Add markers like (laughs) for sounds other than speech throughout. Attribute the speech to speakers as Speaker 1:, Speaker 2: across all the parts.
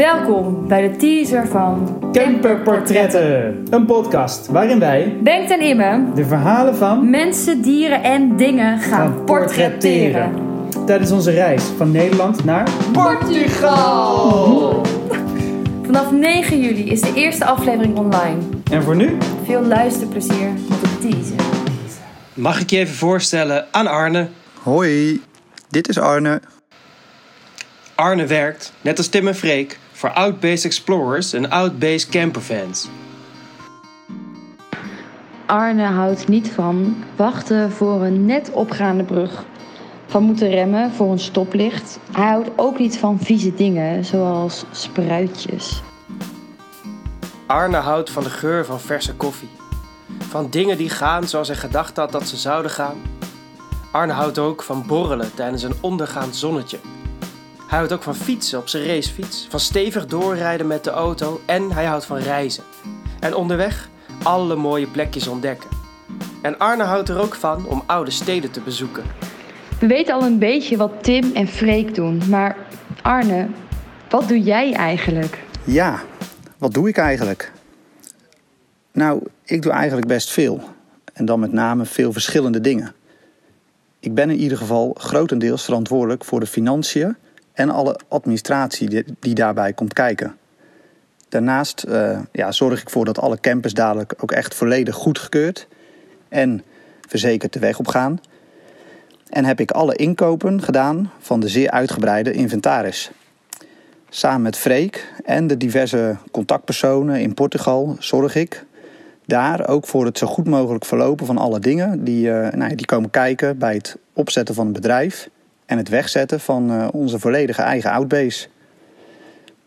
Speaker 1: Welkom bij de teaser van
Speaker 2: Camperportretten, een podcast waarin wij
Speaker 1: Bengt en Imme
Speaker 2: de verhalen van
Speaker 1: mensen, dieren en dingen gaan portretteren.
Speaker 2: tijdens onze reis van Nederland naar
Speaker 1: Portugal! (laughs) Vanaf 9 juli is de eerste aflevering online.
Speaker 2: En voor nu,
Speaker 1: Veel luisterplezier met de teaser.
Speaker 3: Mag ik je even voorstellen aan Arne?
Speaker 4: Hoi, dit is Arne.
Speaker 3: Arne werkt, net als Tim en Freek, voor Outbase Explorers en Outbase Camperfans.
Speaker 5: Arne houdt niet van wachten voor een net opgaande brug. Van moeten remmen voor een stoplicht. Hij houdt ook niet van vieze dingen, zoals spruitjes.
Speaker 3: Arne houdt van de geur van verse koffie. Van dingen die gaan zoals hij gedacht had dat ze zouden gaan. Arne houdt ook van borrelen tijdens een ondergaand zonnetje. Hij houdt ook van fietsen op zijn racefiets, van stevig doorrijden met de auto en hij houdt van reizen. En onderweg alle mooie plekjes ontdekken. En Arne houdt er ook van om oude steden te bezoeken.
Speaker 5: We weten al een beetje wat Tim en Freek doen, maar Arne, wat doe jij eigenlijk?
Speaker 4: Ja, wat doe ik eigenlijk? Nou, ik doe eigenlijk best veel. En dan met name veel verschillende dingen. Ik ben in ieder geval grotendeels verantwoordelijk voor de financiën en alle administratie die, daarbij komt kijken. Daarnaast eh, ja, zorg ik ervoor dat alle campers dadelijk ook echt volledig goedgekeurd en verzekerd de weg op gaan. En heb ik alle inkopen gedaan van de zeer uitgebreide inventaris. Samen met Freek en de diverse contactpersonen in Portugal zorg ik daar ook voor het zo goed mogelijk verlopen van alle dingen die, eh, nou, die komen kijken bij het opzetten van het bedrijf en het wegzetten van eh, onze volledige eigen outbase.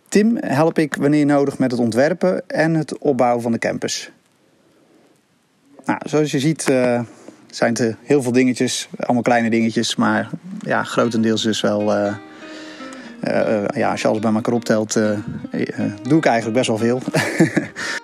Speaker 4: Tim help ik wanneer nodig met het ontwerpen en het opbouwen van de campus. Nou, zoals je ziet eh, zijn het eh, heel veel dingetjes, allemaal kleine dingetjes, maar ja, grotendeels dus wel. ja, als je alles bij elkaar optelt, doe ik eigenlijk best wel veel. (laughs)